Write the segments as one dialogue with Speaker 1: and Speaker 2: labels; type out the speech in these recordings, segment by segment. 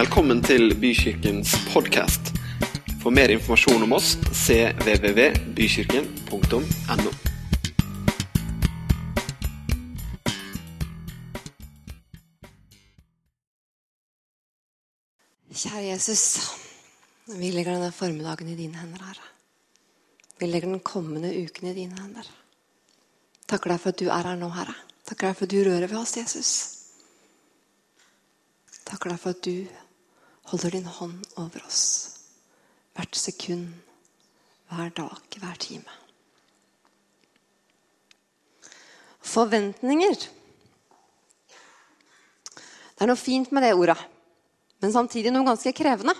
Speaker 1: Velkommen til Bykirkens podkast. For mer informasjon om oss cvvvbykirken.no.
Speaker 2: Kjære Jesus, vi legger denne formiddagen i dine hender, Herre. Vi legger den kommende uken i dine hender. Takker deg for at du er her nå, Herre. Takker deg for at du rører ved oss, Jesus. Takker deg for at du holder din hånd over oss hvert sekund, hver dag, hver time. Forventninger. Det er noe fint med det ordet, men samtidig noe ganske krevende.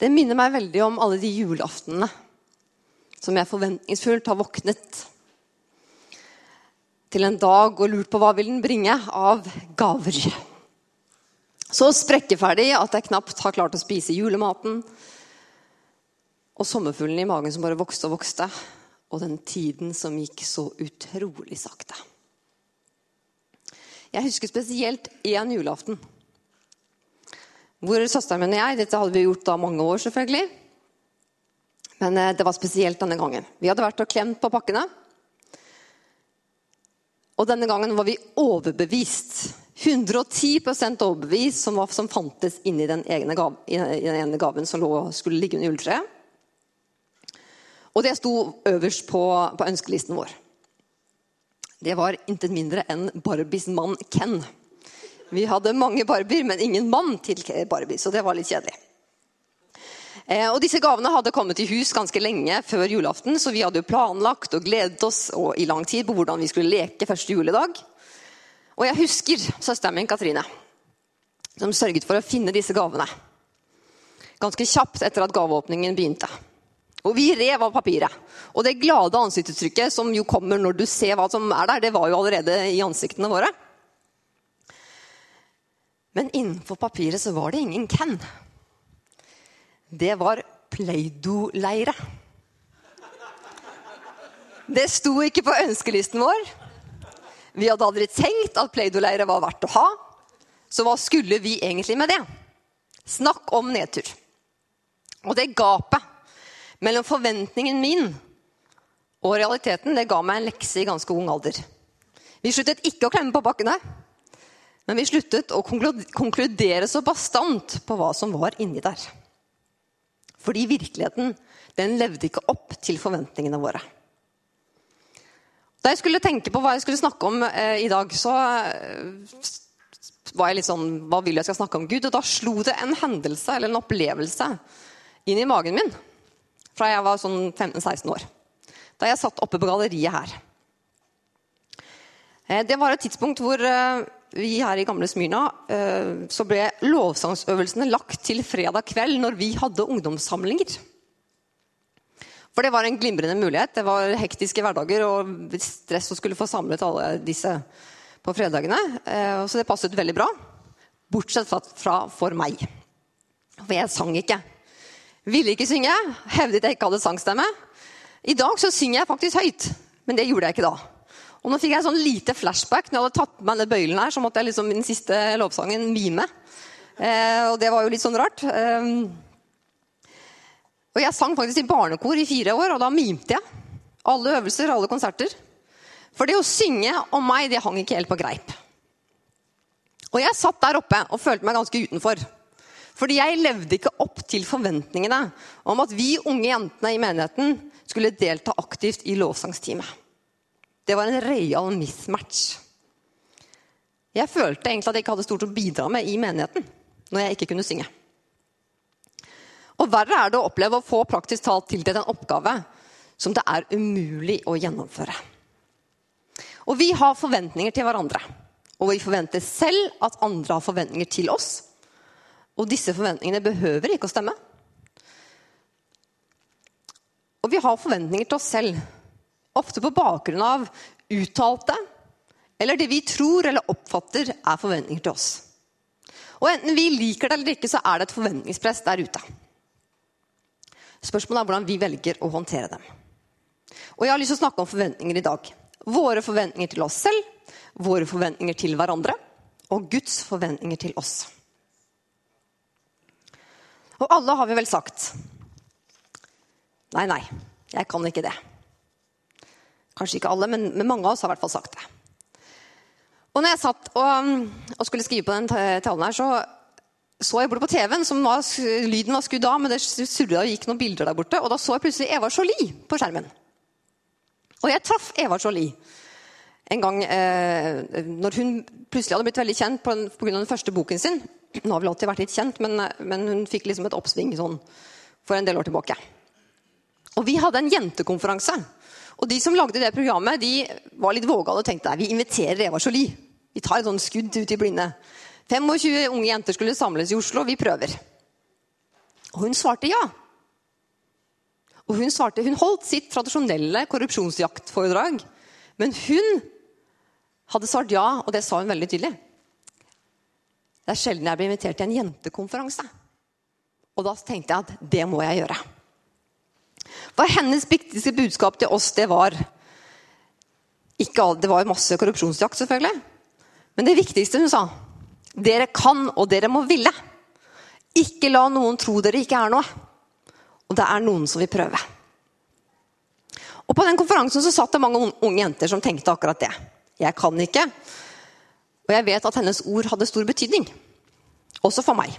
Speaker 2: Det minner meg veldig om alle de julaftenene som jeg forventningsfullt har våknet til en dag og lurt på hva vil den bringe av gaver. Så sprekkeferdig at jeg knapt har klart å spise julematen. Og sommerfuglen i magen som bare vokste og vokste. Og den tiden som gikk så utrolig sakte. Jeg husker spesielt én julaften. Hvor søsteren min og jeg Dette hadde vi gjort da mange år, selvfølgelig. Men eh, det var spesielt denne gangen. Vi hadde vært og klemt på pakkene. Og denne gangen var vi overbevist. 110% overbevist som, var, som fantes inni den, gav, i den ene gaven som lå, skulle ligge under juletreet. Og det sto øverst på, på ønskelisten vår. Det var intet mindre enn Barbies mann Ken. Vi hadde mange Barbier, men ingen mann til Barbie, så det var litt kjedelig. Eh, og Disse gavene hadde kommet i hus ganske lenge før julaften, så vi hadde jo planlagt og gledet oss i lang tid på hvordan vi skulle leke første juledag. Og jeg husker søsteren min Katrine, som sørget for å finne disse gavene. Ganske kjapt etter at gaveåpningen begynte. Og vi rev av papiret. Og det glade ansiktsuttrykket som jo kommer når du ser hva som er der, det var jo allerede i ansiktene våre. Men innenfor papiret så var det ingen Ken det var Play-Doh-leire. Det sto ikke på ønskelisten vår. Vi hadde aldri tenkt at Play-Doh-leire var verdt å ha. Så hva skulle vi egentlig med det? Snakk om nedtur. Og det gapet mellom forventningen min og realiteten det ga meg en lekse i ganske ung alder. Vi sluttet ikke å klemme på bakkene, men vi sluttet å konkludere så bastant på hva som var inni der. Fordi virkeligheten den levde ikke opp til forventningene våre. Da jeg skulle tenke på hva jeg skulle snakke om eh, i dag, så eh, var jeg litt sånn Hva vil jeg skal snakke om Gud? Og da slo det en hendelse eller en opplevelse inn i magen min fra jeg var sånn 15-16 år. Da jeg satt oppe på galleriet her. Eh, det var et tidspunkt hvor eh, vi her i gamle Smyrna eh, så ble lovsangsøvelsene lagt til fredag kveld når vi hadde ungdomssamlinger. For det var en glimrende mulighet. Det var hektiske hverdager og stress å skulle få samlet alle disse på fredagene. Eh, så det passet veldig bra. Bortsett fra for meg. For jeg sang ikke. Ville ikke synge. Hevdet jeg ikke hadde sangstemme. I dag så synger jeg faktisk høyt, men det gjorde jeg ikke da. Og nå fikk jeg sånn lite flashback. Når jeg hadde tatt på meg den bøylen her, så måtte jeg liksom den siste lovsangen mime. Eh, og det var jo litt sånn rart. Eh, og jeg sang faktisk i barnekor i fire år, og da mimte jeg. Alle øvelser, alle konserter. For det å synge om meg, det hang ikke helt på greip. Og jeg satt der oppe og følte meg ganske utenfor. Fordi jeg levde ikke opp til forventningene om at vi unge jentene i menigheten skulle delta aktivt i lovsangsteamet. Det var en real mismatch. Jeg følte egentlig at jeg ikke hadde stort å bidra med i menigheten når jeg ikke kunne synge. Og verre er det å oppleve å få praktisk talt tildelt en oppgave som det er umulig å gjennomføre. Og vi har forventninger til hverandre. Og vi forventer selv at andre har forventninger til oss. Og disse forventningene behøver ikke å stemme. Og vi har forventninger til oss selv Ofte på bakgrunn av uttalte eller det vi tror eller oppfatter er forventninger til oss. Og Enten vi liker det eller ikke, så er det et forventningspress der ute. Spørsmålet er hvordan vi velger å håndtere dem. Og Jeg har lyst til å snakke om forventninger i dag. Våre forventninger til oss selv, våre forventninger til hverandre og Guds forventninger til oss. Og alle har vi vel sagt Nei, nei, jeg kan ikke det. Kanskje ikke alle, men, men mange av oss har i hvert fall sagt det. Og når jeg satt og, og skulle skrive på den talen her, så så jeg borte på TV-en, som var, lyden var skudd av, men det surra og gikk noen bilder der borte. Og da så jeg plutselig Eva Jolie på skjermen. Og jeg traff Eva Jolie en gang eh, når hun plutselig hadde blitt veldig kjent pga. den første boken sin. Hun har vel alltid vært litt kjent, men, men hun fikk liksom et oppsving sånn, for en del år tilbake. Og vi hadde en jentekonferanse. Og de som lagde det programmet, de var litt vågale og tenkte vi inviterer Eva Jolie. Vi tar et sånt skudd ut i blinde. 25 unge jenter skulle samles i Oslo. Vi prøver. Og hun svarte ja. Og hun, svarte, hun holdt sitt tradisjonelle korrupsjonsjaktforedrag. Men hun hadde svart ja, og det sa hun veldig tydelig. Det er sjelden jeg blir invitert til en jentekonferanse. Og da tenkte jeg at det må jeg gjøre. For hennes viktigste budskap til oss, det var ikke, Det var masse korrupsjonsjakt, selvfølgelig. Men det viktigste hun sa Dere kan, og dere må ville. Ikke la noen tro dere ikke er noe. Og det er noen som vil prøve. Og På den konferansen så satt det mange unge jenter som tenkte akkurat det. Jeg kan ikke. Og jeg vet at hennes ord hadde stor betydning. Også for meg.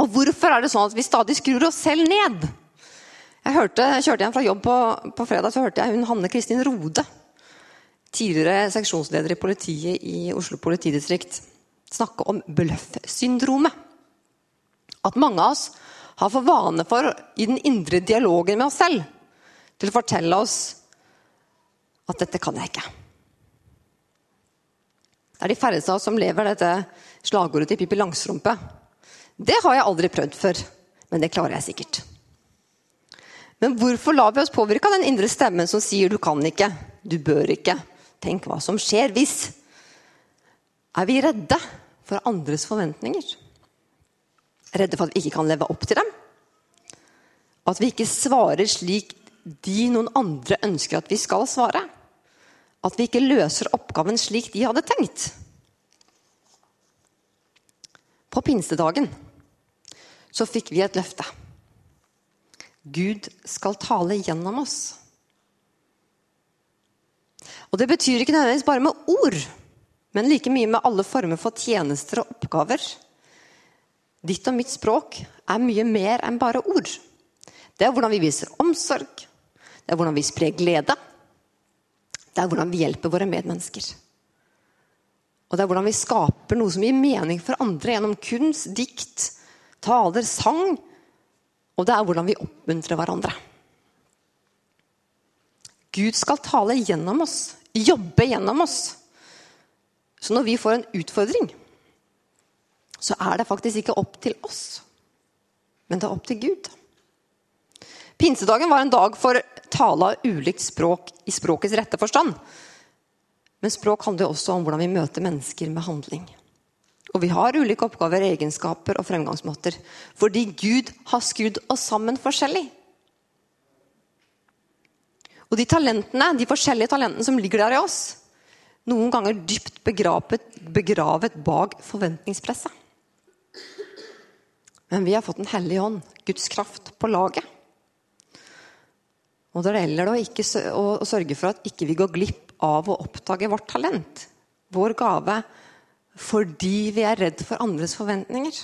Speaker 2: Og hvorfor er det sånn at vi stadig skrur oss selv ned? Jeg, hørte, kjørte hjem fra jobb på, på, fredag, så hørte jeg hun Hanne Kristin Rode, tidligere seksjonsleder i politiet i Oslo politidistrikt, snakke om bløffsyndromet. At mange av oss har for vane for, i den indre dialogen med oss selv, til å fortelle oss at 'dette kan jeg ikke'. Det er de færreste av oss som lever dette slagordet til Pippi Langstrømpe. Det har jeg aldri prøvd før, men det klarer jeg sikkert. Men hvorfor lar vi oss påvirke av den indre stemmen som sier 'du kan ikke', 'du bør ikke', 'tenk hva som skjer hvis'? Er vi redde for andres forventninger? Redde for at vi ikke kan leve opp til dem? At vi ikke svarer slik de noen andre ønsker at vi skal svare? At vi ikke løser oppgaven slik de hadde tenkt? På pinsedagen så fikk vi et løfte. Gud skal tale gjennom oss. Og Det betyr ikke nødvendigvis bare med ord, men like mye med alle former for tjenester og oppgaver. Ditt og mitt språk er mye mer enn bare ord. Det er hvordan vi viser omsorg, det er hvordan vi sprer glede. Det er hvordan vi hjelper våre medmennesker. Og det er hvordan vi skaper noe som gir mening for andre gjennom kunst, dikt, taler, sang og det er hvordan vi oppmuntrer hverandre. Gud skal tale gjennom oss, jobbe gjennom oss. Så når vi får en utfordring, så er det faktisk ikke opp til oss, men det er opp til Gud. Pinsedagen var en dag for tale av ulikt språk i språkets rette forstand. Men språk handler også om hvordan vi møter mennesker med handling. Og vi har ulike oppgaver, egenskaper og fremgangsmåter. Fordi Gud har skrudd oss sammen forskjellig. Og de talentene, de forskjellige talentene som ligger der i oss, noen ganger dypt begravet, begravet bak forventningspresset. Men vi har fått Den hellige ånd, Guds kraft, på laget. Og det gjelder å, å sørge for at ikke vi går glipp av å oppdage vårt talent, vår gave, fordi vi er redd for andres forventninger.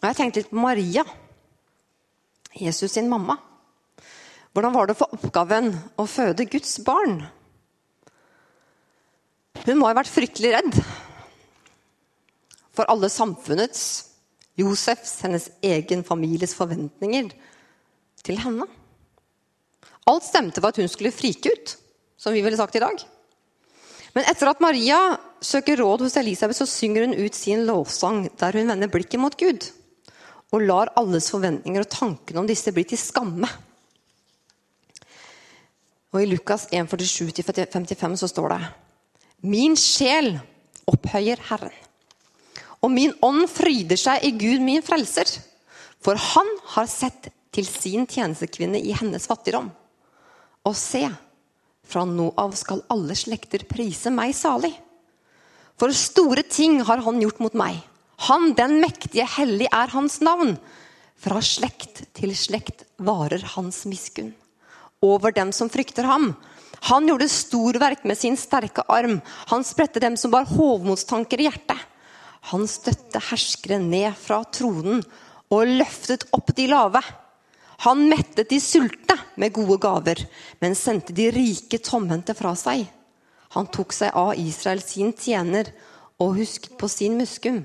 Speaker 2: Og Jeg tenkte litt på Maria, Jesus sin mamma. Hvordan var det for oppgaven å føde Guds barn? Hun må ha vært fryktelig redd for alle samfunnets, Josefs, hennes egen families forventninger til henne. Alt stemte for at hun skulle frike ut, som vi ville sagt i dag. Men etter at Maria søker råd hos Elisabeth, så synger hun ut sin lovsang der hun vender blikket mot Gud. Og lar alles forventninger og tankene om disse bli til skamme. Og I Lukas 1,47-55 så står det Min sjel opphøyer Herren, og min ånd fryder seg i Gud min frelser. For han har sett til sin tjenestekvinne i hennes fattigdom. Og se, fra nå av skal alle slekter prise meg salig. For store ting har han gjort mot meg. Han den mektige hellig er hans navn. Fra slekt til slekt varer hans miskunn. Over dem som frykter ham. Han gjorde storverk med sin sterke arm. Han spredte dem som bar hovmodstanker i hjertet. Han støtte herskere ned fra tronen og løftet opp de lave. Han mettet de sultne med gode gaver, men sendte de rike tomhendte fra seg. Han tok seg av Israel sin tjener og husket på sin muskum,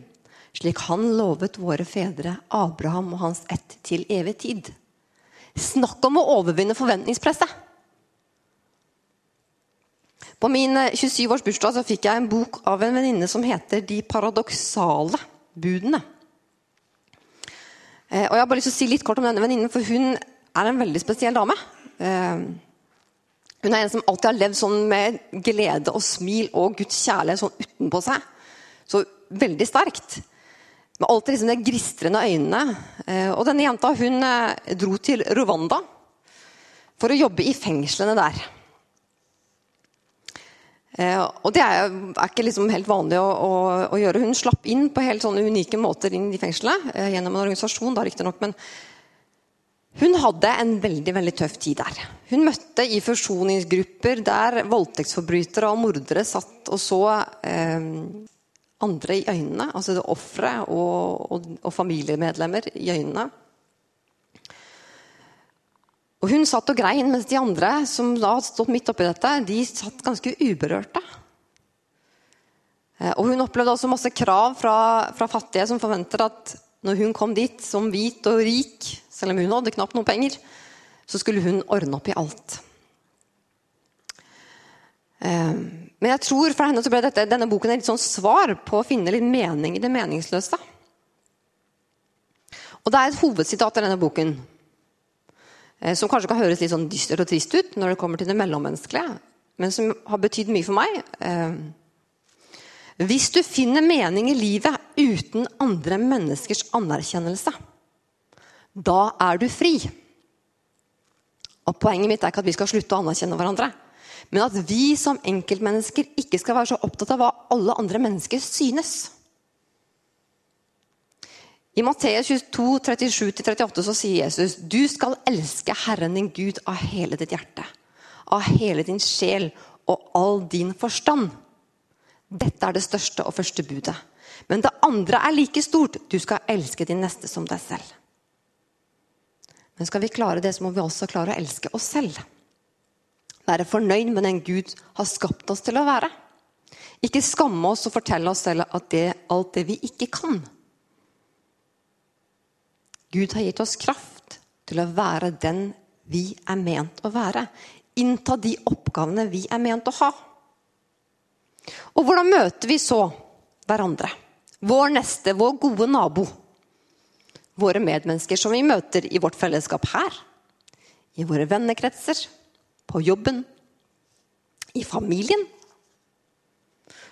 Speaker 2: slik han lovet våre fedre, Abraham og hans ett, til evig tid. Snakk om å overvinne forventningspresset! På min 27-års bursdag så fikk jeg en bok av en venninne som heter 'De paradoksale budene'. Eh, og Jeg har bare lyst til å si litt kort om denne venninnen, for hun er en veldig spesiell dame. Eh, hun er en som alltid har levd sånn med glede og smil og Guds kjærlighet sånn utenpå seg. Så veldig sterkt. Med alltid liksom de gristrende øynene. Eh, og denne jenta hun dro til Rwanda for å jobbe i fengslene der. Eh, og det er, er ikke liksom helt vanlig å, å, å, gjøre. Hun slapp inn på helt sånne unike måter inn i fengselet eh, gjennom en organisasjon. da riktignok, men hun hadde en veldig veldig tøff tid der. Hun møtte i forsoningsgrupper der voldtektsforbrytere og mordere satt og så eh, andre i øynene. Altså ofre og, og, og familiemedlemmer i øynene. Og Hun satt og grein, mens de andre som da hadde stått midt oppi dette, de satt ganske uberørte. Eh, og Hun opplevde også masse krav fra, fra fattige som forventer at når hun kom dit som hvit og rik, selv om hun hadde knapt noen penger, så skulle hun ordne opp i alt. Eh, men jeg tror for henne så ble dette, denne boken et litt sånn svar på å finne litt mening i det meningsløse. Og Det er et hovedsitat i denne boken som kanskje kan høres litt sånn dystert og trist ut når det kommer til det mellommenneskelige, men som har betydd mye for meg. Eh, hvis du finner mening i livet uten andre menneskers anerkjennelse, da er du fri. Og Poenget mitt er ikke at vi skal slutte å anerkjenne hverandre, men at vi som enkeltmennesker ikke skal være så opptatt av hva alle andre mennesker synes. I Matteus 22, 37-38 så sier Jesus du skal elske Herren din Gud av hele ditt hjerte, av hele din sjel og all din forstand. Dette er det største og første budet. Men det andre er like stort. Du skal elske din neste som deg selv. Men skal vi klare det, så må vi også klare å elske oss selv. Være fornøyd med den Gud har skapt oss til å være. Ikke skamme oss og fortelle oss selv at det alt det vi ikke kan. Gud har gitt oss kraft til å være den vi er ment å være. Innta de oppgavene vi er ment å ha. Og hvordan møter vi så hverandre? Vår neste, vår gode nabo. Våre medmennesker som vi møter i vårt fellesskap her. I våre vennekretser. På jobben. I familien.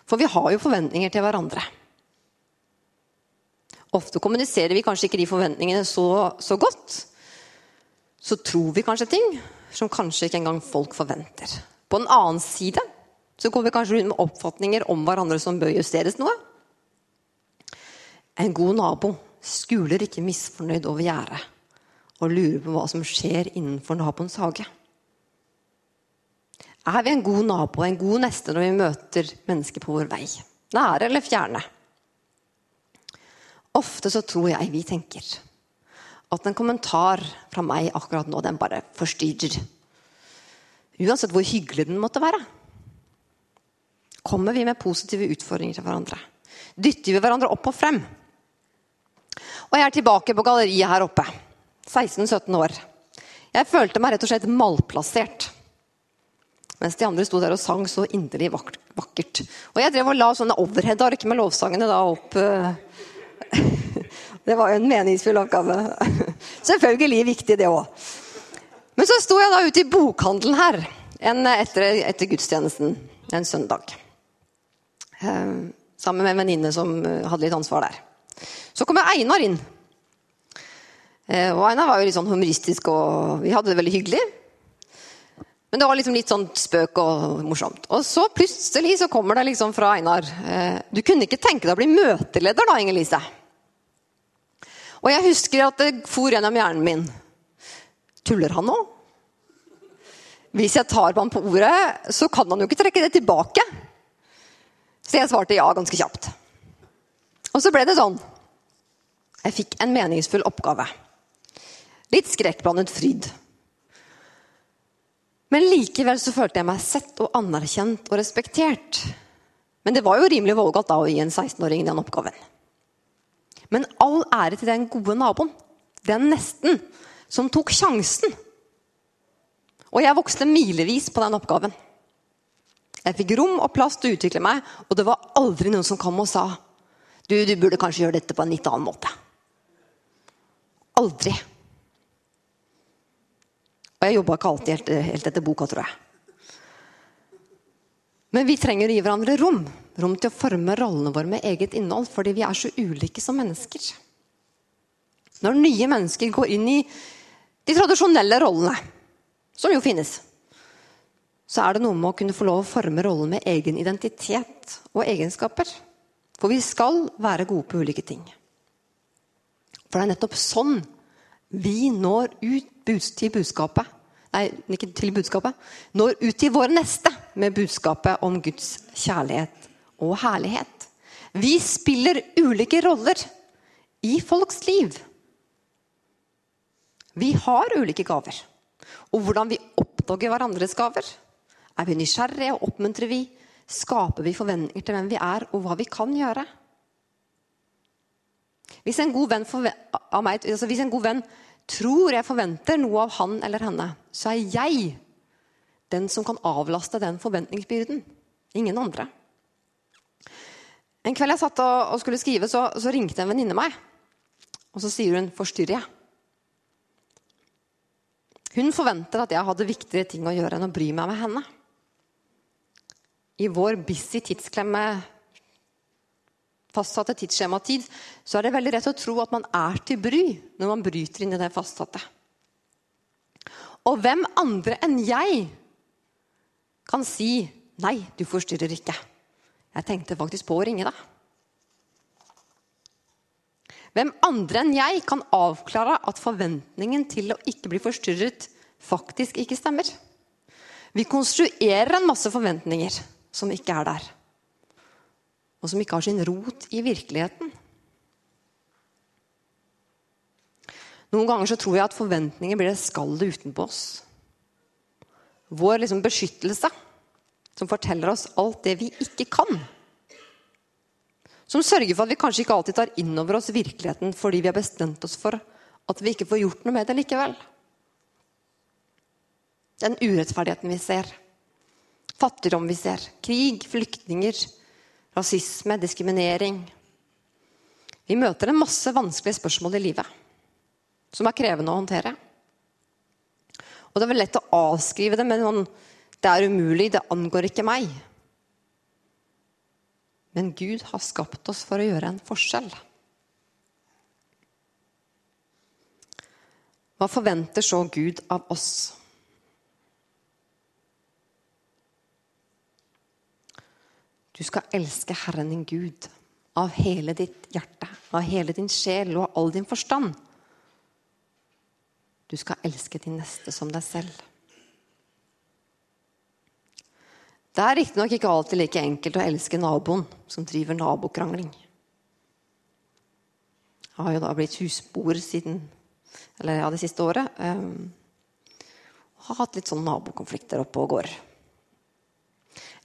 Speaker 2: For vi har jo forventninger til hverandre. Ofte kommuniserer vi kanskje ikke de forventningene så, så godt. Så tror vi kanskje ting som kanskje ikke engang folk forventer. På en annen side så går vi kanskje rundt med oppfatninger om hverandre som bør justeres noe. En god nabo skuler ikke misfornøyd over gjerdet og lurer på hva som skjer innenfor naboens hage. Er vi en god nabo, en god neste når vi møter mennesker på vår vei? Nære eller fjerne? Ofte så tror jeg vi tenker at en kommentar fra meg akkurat nå, den bare forstyrrer. Uansett hvor hyggelig den måtte være. Kommer vi med positive utfordringer til hverandre? Dytter vi hverandre opp og frem? Og jeg er tilbake på galleriet her oppe. 16-17 år. Jeg følte meg rett og slett malplassert. Mens de andre sto der og sang så inderlig vakkert. Og jeg drev og la sånne overhead-ark med lovsangene da opp uh, det var jo en meningsfull oppgave. Selvfølgelig viktig, det òg. Men så sto jeg da ute i bokhandelen her etter, etter, gudstjenesten en søndag. Eh, sammen med en venninne som eh, hadde litt ansvar der. Så kommer Einar inn. Eh, og Einar var jo litt sånn humoristisk, og vi hadde det veldig hyggelig. Men det var liksom litt sånn spøk og morsomt. Og så plutselig så kommer det liksom fra Einar eh, Du kunne ikke tenke deg å bli møteleder da, Inger Lise? Og jeg husker at det for gjennom hjernen min. Tuller han nå? Hvis jeg tar på ham på ordet, så kan han jo ikke trekke det tilbake. Så jeg svarte ja ganske kjapt. Og så ble det sånn. Jeg fikk en meningsfull oppgave. Litt skrekkblandet fryd. Men likevel så følte jeg meg sett og anerkjent og respektert. Men det var jo rimelig vågalt da å gi en 16-åring den oppgaven. Men all ære til den gode naboen, den nesten, som tok sjansen. Og jeg vokste milevis på den oppgaven. Jeg fikk rom og plass til å utvikle meg, og det var aldri noen som kom og sa du, du burde kanskje gjøre dette på en litt annen måte. Aldri. Og jeg jobba ikke alltid helt, helt, etter boka, tror jeg. Men vi trenger å gi hverandre rom. Rom til å forme rollene våre med eget innhold, fordi vi er så ulike som mennesker. Når nye mennesker går inn i de tradisjonelle rollene, som jo finnes, så er det noe med å kunne få lov å forme rollen med egen identitet og egenskaper. For vi skal være gode på ulike ting. For det er nettopp sånn vi når ut til budskapet Nei, ikke til budskapet. Når ut til vår neste med budskapet om Guds kjærlighet og herlighet. Vi spiller ulike roller i folks liv. Vi har ulike gaver. Og hvordan vi oppdager hverandres gaver. Er vi nysgjerrige og oppmuntrer vi? Skaper vi forventninger til hvem vi er, og hva vi kan gjøre? Hvis en god venn, av meg, altså hvis en god venn tror jeg forventer noe av han eller henne, så er jeg den som kan avlaste den forventningsbyrden. Ingen andre. En kveld jeg satt og, skulle skrive, så, så ringte en venninne meg. Og så sier hun 'forstyrrer jeg'? Hun forventer at jeg hadde viktigere ting å gjøre enn å bry meg med henne. I vår busy tidsklemme fastsatte tidsskjematid, så er det veldig rett å tro at man er til bry når man bryter inn i det fastsatte. Og hvem andre enn jeg kan si 'nei, du forstyrrer ikke'. Jeg tenkte faktisk på å ringe deg. Hvem andre enn jeg kan avklare at forventningen til å ikke bli forstyrret faktisk ikke stemmer? Vi konstruerer en masse forventninger som ikke er der og som ikke har sin rot i virkeligheten. Noen ganger så tror jeg at forventninger blir det skallet utenpå oss. Vår liksom beskyttelse som forteller oss alt det vi ikke kan. Som sørger for at vi kanskje ikke alltid tar inn over oss virkeligheten fordi vi har bestemt oss for at vi ikke får gjort noe med det likevel. Den urettferdigheten vi ser, fattigdom vi ser, krig, flyktninger, rasisme, diskriminering. Vi møter en masse vanskelige spørsmål i livet som er krevende å håndtere. Og det er vel lett å avskrive det med noen Det er umulig, det angår ikke meg. Men Gud har skapt oss for å gjøre en forskjell. Hva forventer så Gud av oss? Du skal elske Herren din Gud av hele ditt hjerte, av hele din sjel og av all din forstand. Du skal elske din neste som deg selv. Det er riktignok ikke alltid like enkelt å elske naboen som driver nabokrangling. Jeg har jo da blitt husboer siden, eller ja, det siste året. Um, har hatt litt sånn nabokonflikter oppe og går.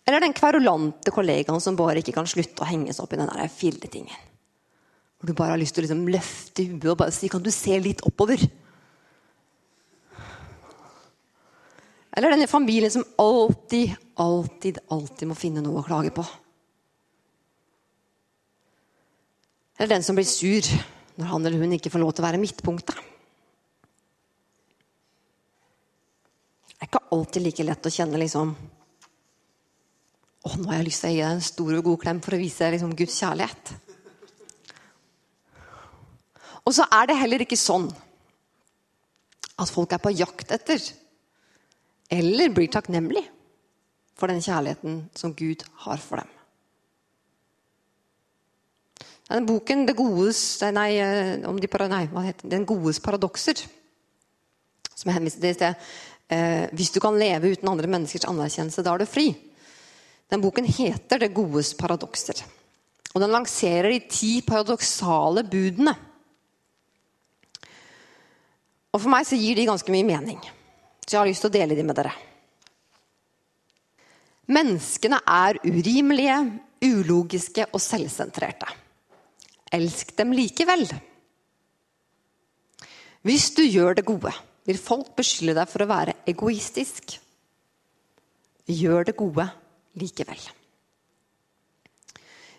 Speaker 2: Eller den kverulante kollegaen som bare ikke kan slutte å henge seg opp i den der filletingen. Hvor du bare har lyst til å liksom løfte huet og bare si 'Kan du se litt oppover?' Eller denne familien som alltid, alltid, alltid må finne noe å klage på. Eller den som blir sur når han eller hun ikke får lov til å være midtpunktet. Det er ikke alltid like lett å kjenne liksom å, nå har jeg lyst til å gi deg en stor og god klem for å vise liksom, Guds kjærlighet. Og så er det heller ikke sånn at folk er på jakt etter eller blir takknemlig for den kjærligheten som Gud har for dem. Den boken det godes, nei, eh, de, nei, Den godes paradokser, som jeg henviste til i sted eh, Hvis du kan leve uten andre menneskers anerkjennelse, da er du fri. Den boken heter 'Det godes paradokser'. Og den lanserer de ti paradoksale budene. Og For meg så gir de ganske mye mening. Så jeg har lyst til å dele de med dere. Menneskene er urimelige, ulogiske og selvsentrerte. Elsk dem likevel. Hvis du gjør det gode, vil folk beskylde deg for å være egoistisk. Gjør det gode likevel.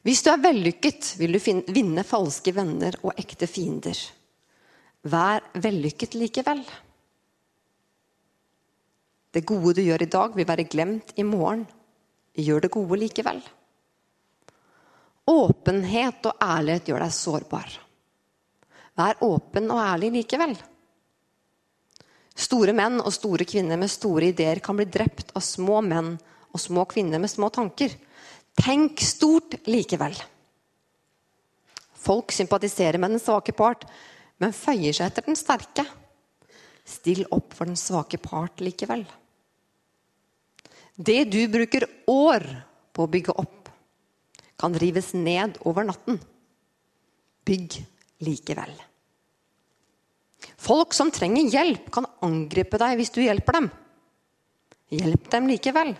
Speaker 2: Hvis du er vellykket, vil du vinne falske venner og ekte fiender. Vær vellykket likevel. Det gode du gjør i dag, vil være glemt i morgen. Gjør det gode likevel. Åpenhet og ærlighet gjør deg sårbar. Vær åpen og ærlig likevel. Store menn og store kvinner med store ideer kan bli drept av små menn og små kvinner med små tanker. Tenk stort likevel. Folk sympatiserer med den svake part, men føyer seg etter den sterke. Still opp for den svake part likevel. Det du bruker år på å bygge opp, kan rives ned over natten. Bygg likevel. Folk som trenger hjelp, kan angripe deg hvis du hjelper dem. Hjelp dem likevel.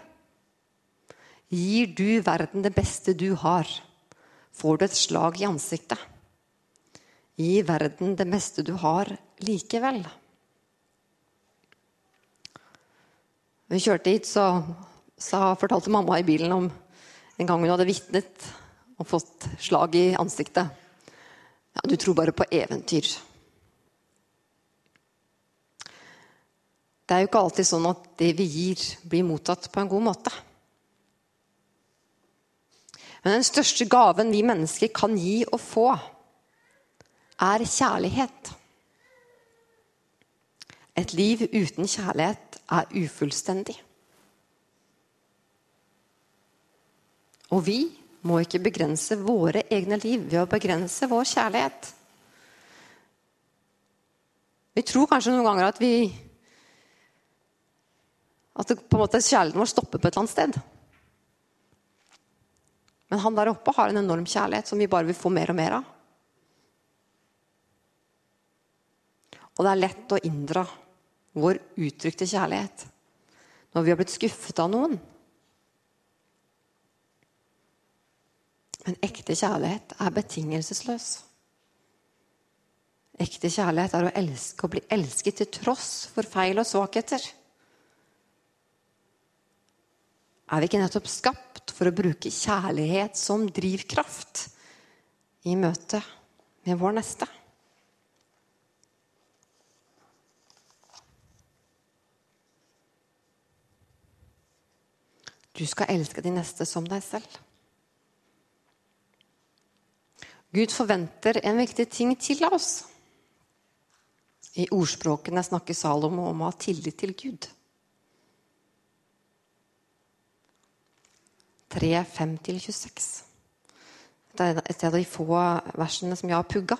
Speaker 2: Gir du verden det beste du har, får du et slag i ansiktet. Gi verden det meste du har, likevel. vi kjørte hit, så, så fortalte mamma i bilen om en gang hun hadde vitnet og fått slag i ansiktet. Ja, du tror bare på eventyr. Det er jo ikke alltid sånn at det vi gir, blir mottatt på en god måte. Men den største gaven vi mennesker kan gi og få, er kjærlighet. Et liv uten kjærlighet er ufullstendig. Og vi må ikke begrense våre egne liv ved å begrense vår kjærlighet. Vi tror kanskje noen ganger at vi At på en måte kjærligheten vår stopper på et eller annet sted. Men han der oppe har en enorm kjærlighet som vi bare vil få mer og mer av. Og det er lett å inndra vår uttrykte kjærlighet når vi har blitt skuffet av noen. Men ekte kjærlighet er betingelsesløs. Ekte kjærlighet er å elske og bli elsket til tross for feil og svakheter. Er vi ikke nettopp skapt for å bruke kjærlighet som drivkraft i møte med vår neste? Du skal elske de neste som deg selv. Gud forventer en viktig ting til oss. I ordspråkene snakker Salomo om å ha tillit til Gud. 3, 5-26. Det er et av de få versene som jeg har pugga.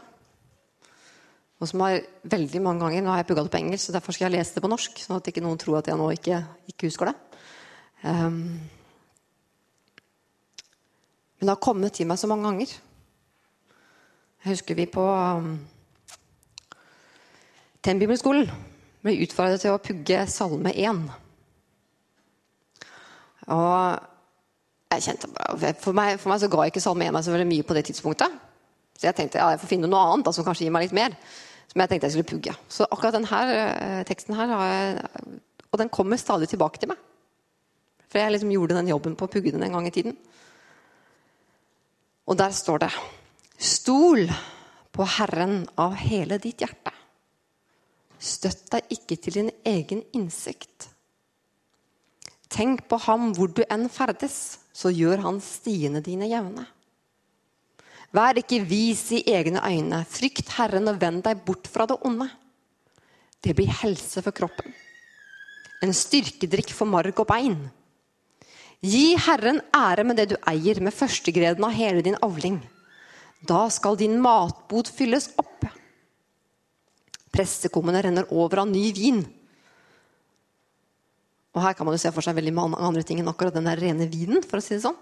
Speaker 2: Og som har veldig mange ganger, Nå har jeg pugga det på engelsk, så derfor skal jeg lese det på norsk. sånn at ikke noen tror at jeg nå ikke, ikke husker det. Um, men det har kommet til meg så mange ganger. Jeg husker vi på um, Tenn-bibelskolen ble utfordret til å pugge Salme 1. Og jeg kjente for, meg, for meg så ga ikke Salme 1 meg så veldig mye på det tidspunktet. Så jeg tenkte ja, jeg får finne noe annet da, som kanskje gir meg litt mer. Som jeg tenkte jeg skulle pugge. Så akkurat denne eh, teksten her jeg, Og den kommer stadig tilbake til meg. For jeg liksom gjorde den jobben på å pugge den en gang i tiden. Og der står det Stol på Herren av hele ditt hjerte. Støtt deg ikke til din egen innsikt. Tenk på ham hvor du enn ferdes, så gjør han stiene dine jevne. Vær ikke vis i egne øyne. Frykt Herren og vend deg bort fra det onde. Det blir helse for kroppen. en styrkedrikk for marg og bein. Gi Herren ære med det du eier, med førstegreden av hele din avling. Da skal din matbod fylles opp. Pressekummene renner over av ny vin. Og her kan man jo se for seg veldig mange andre ting enn akkurat den der rene vinen. for å si det sånn.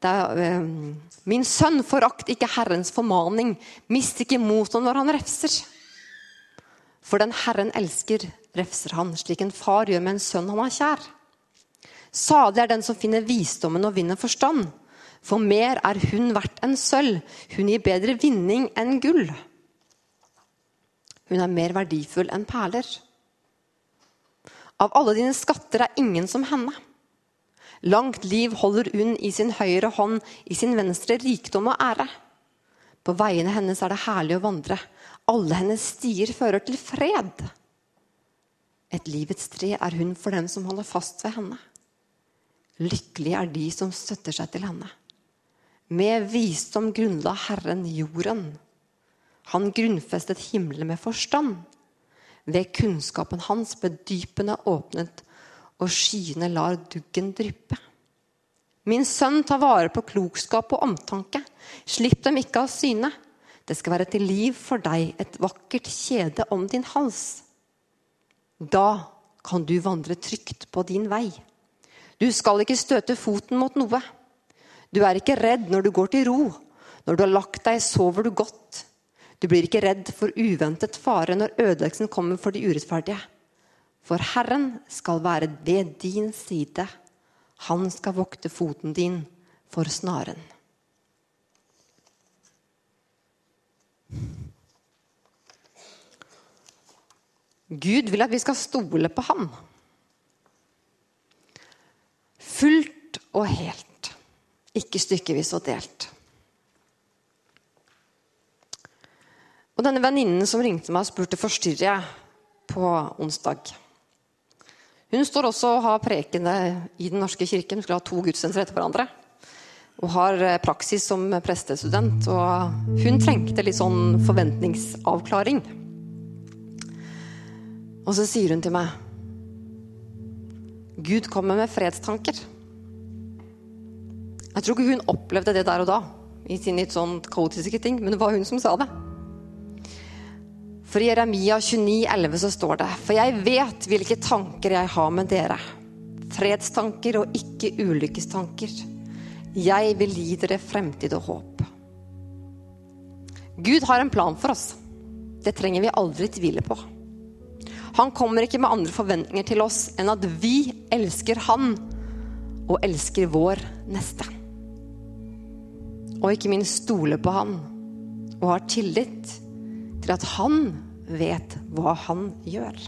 Speaker 2: Det er, eh, min sønn, forakt ikke Herrens formaning. Mist ikke motet når han refser. For den Herren elsker, refser han, slik en far gjør med en sønn han har kjær. Salig er den som finner visdommen og vinner forstand. For mer er hun verdt enn sølv. Hun gir bedre vinning enn gull. Hun er mer verdifull enn perler. Av alle dine skatter er ingen som henne. Langt liv holder hun i sin høyre hånd, i sin venstre rikdom og ære. På veiene hennes er det herlig å vandre. Alle hennes stier fører til fred. Et livets tre er hun for dem som holder fast ved henne. Lykkelig er de som støtter seg til henne. Med visdom grunnla Herren jorden. Han grunnfestet himmelen med forstand. Ved kunnskapen hans ble dypene åpnet, og skyene lar duggen dryppe. Min sønn, ta vare på klokskap og omtanke. Slipp dem ikke av syne. Det skal være til liv for deg, et vakkert kjede om din hals. Da kan du vandre trygt på din vei. Du skal ikke støte foten mot noe. Du er ikke redd når du går til ro. Når du har lagt deg, sover du godt. Du blir ikke redd for uventet fare når ødeleggelsen kommer for de urettferdige. For Herren skal være ved din side. Han skal vokte foten din for snaren. Gud vil at vi skal stole på ham. Fullt og helt, ikke stykkevis og delt. Og denne venninnen som ringte meg spurte forstyrrer jeg på onsdag. Hun står også og har prekende i Den norske kirken. Hun skulle ha to gudstjenester etter hverandre. Og har eh, praksis som prestestudent. Og hun trengte litt sånn forventningsavklaring. Og så sier hun til meg Gud kommer med fredstanker. Jeg tror ikke hun opplevde det der og da, i sin litt sånn kaotiske ting, men det var hun som sa det. For i Jeremia 29, 11 så står det For jeg vet hvilke tanker jeg har med dere. Fredstanker og ikke ulykkestanker. Jeg vil gi dere fremtid og håp. Gud har en plan for oss. Det trenger vi aldri tvile på. Han kommer ikke med andre forventninger til oss enn at vi elsker Han og elsker vår neste. Og ikke minst stole på Han og har tillit til at han vet hva han gjør.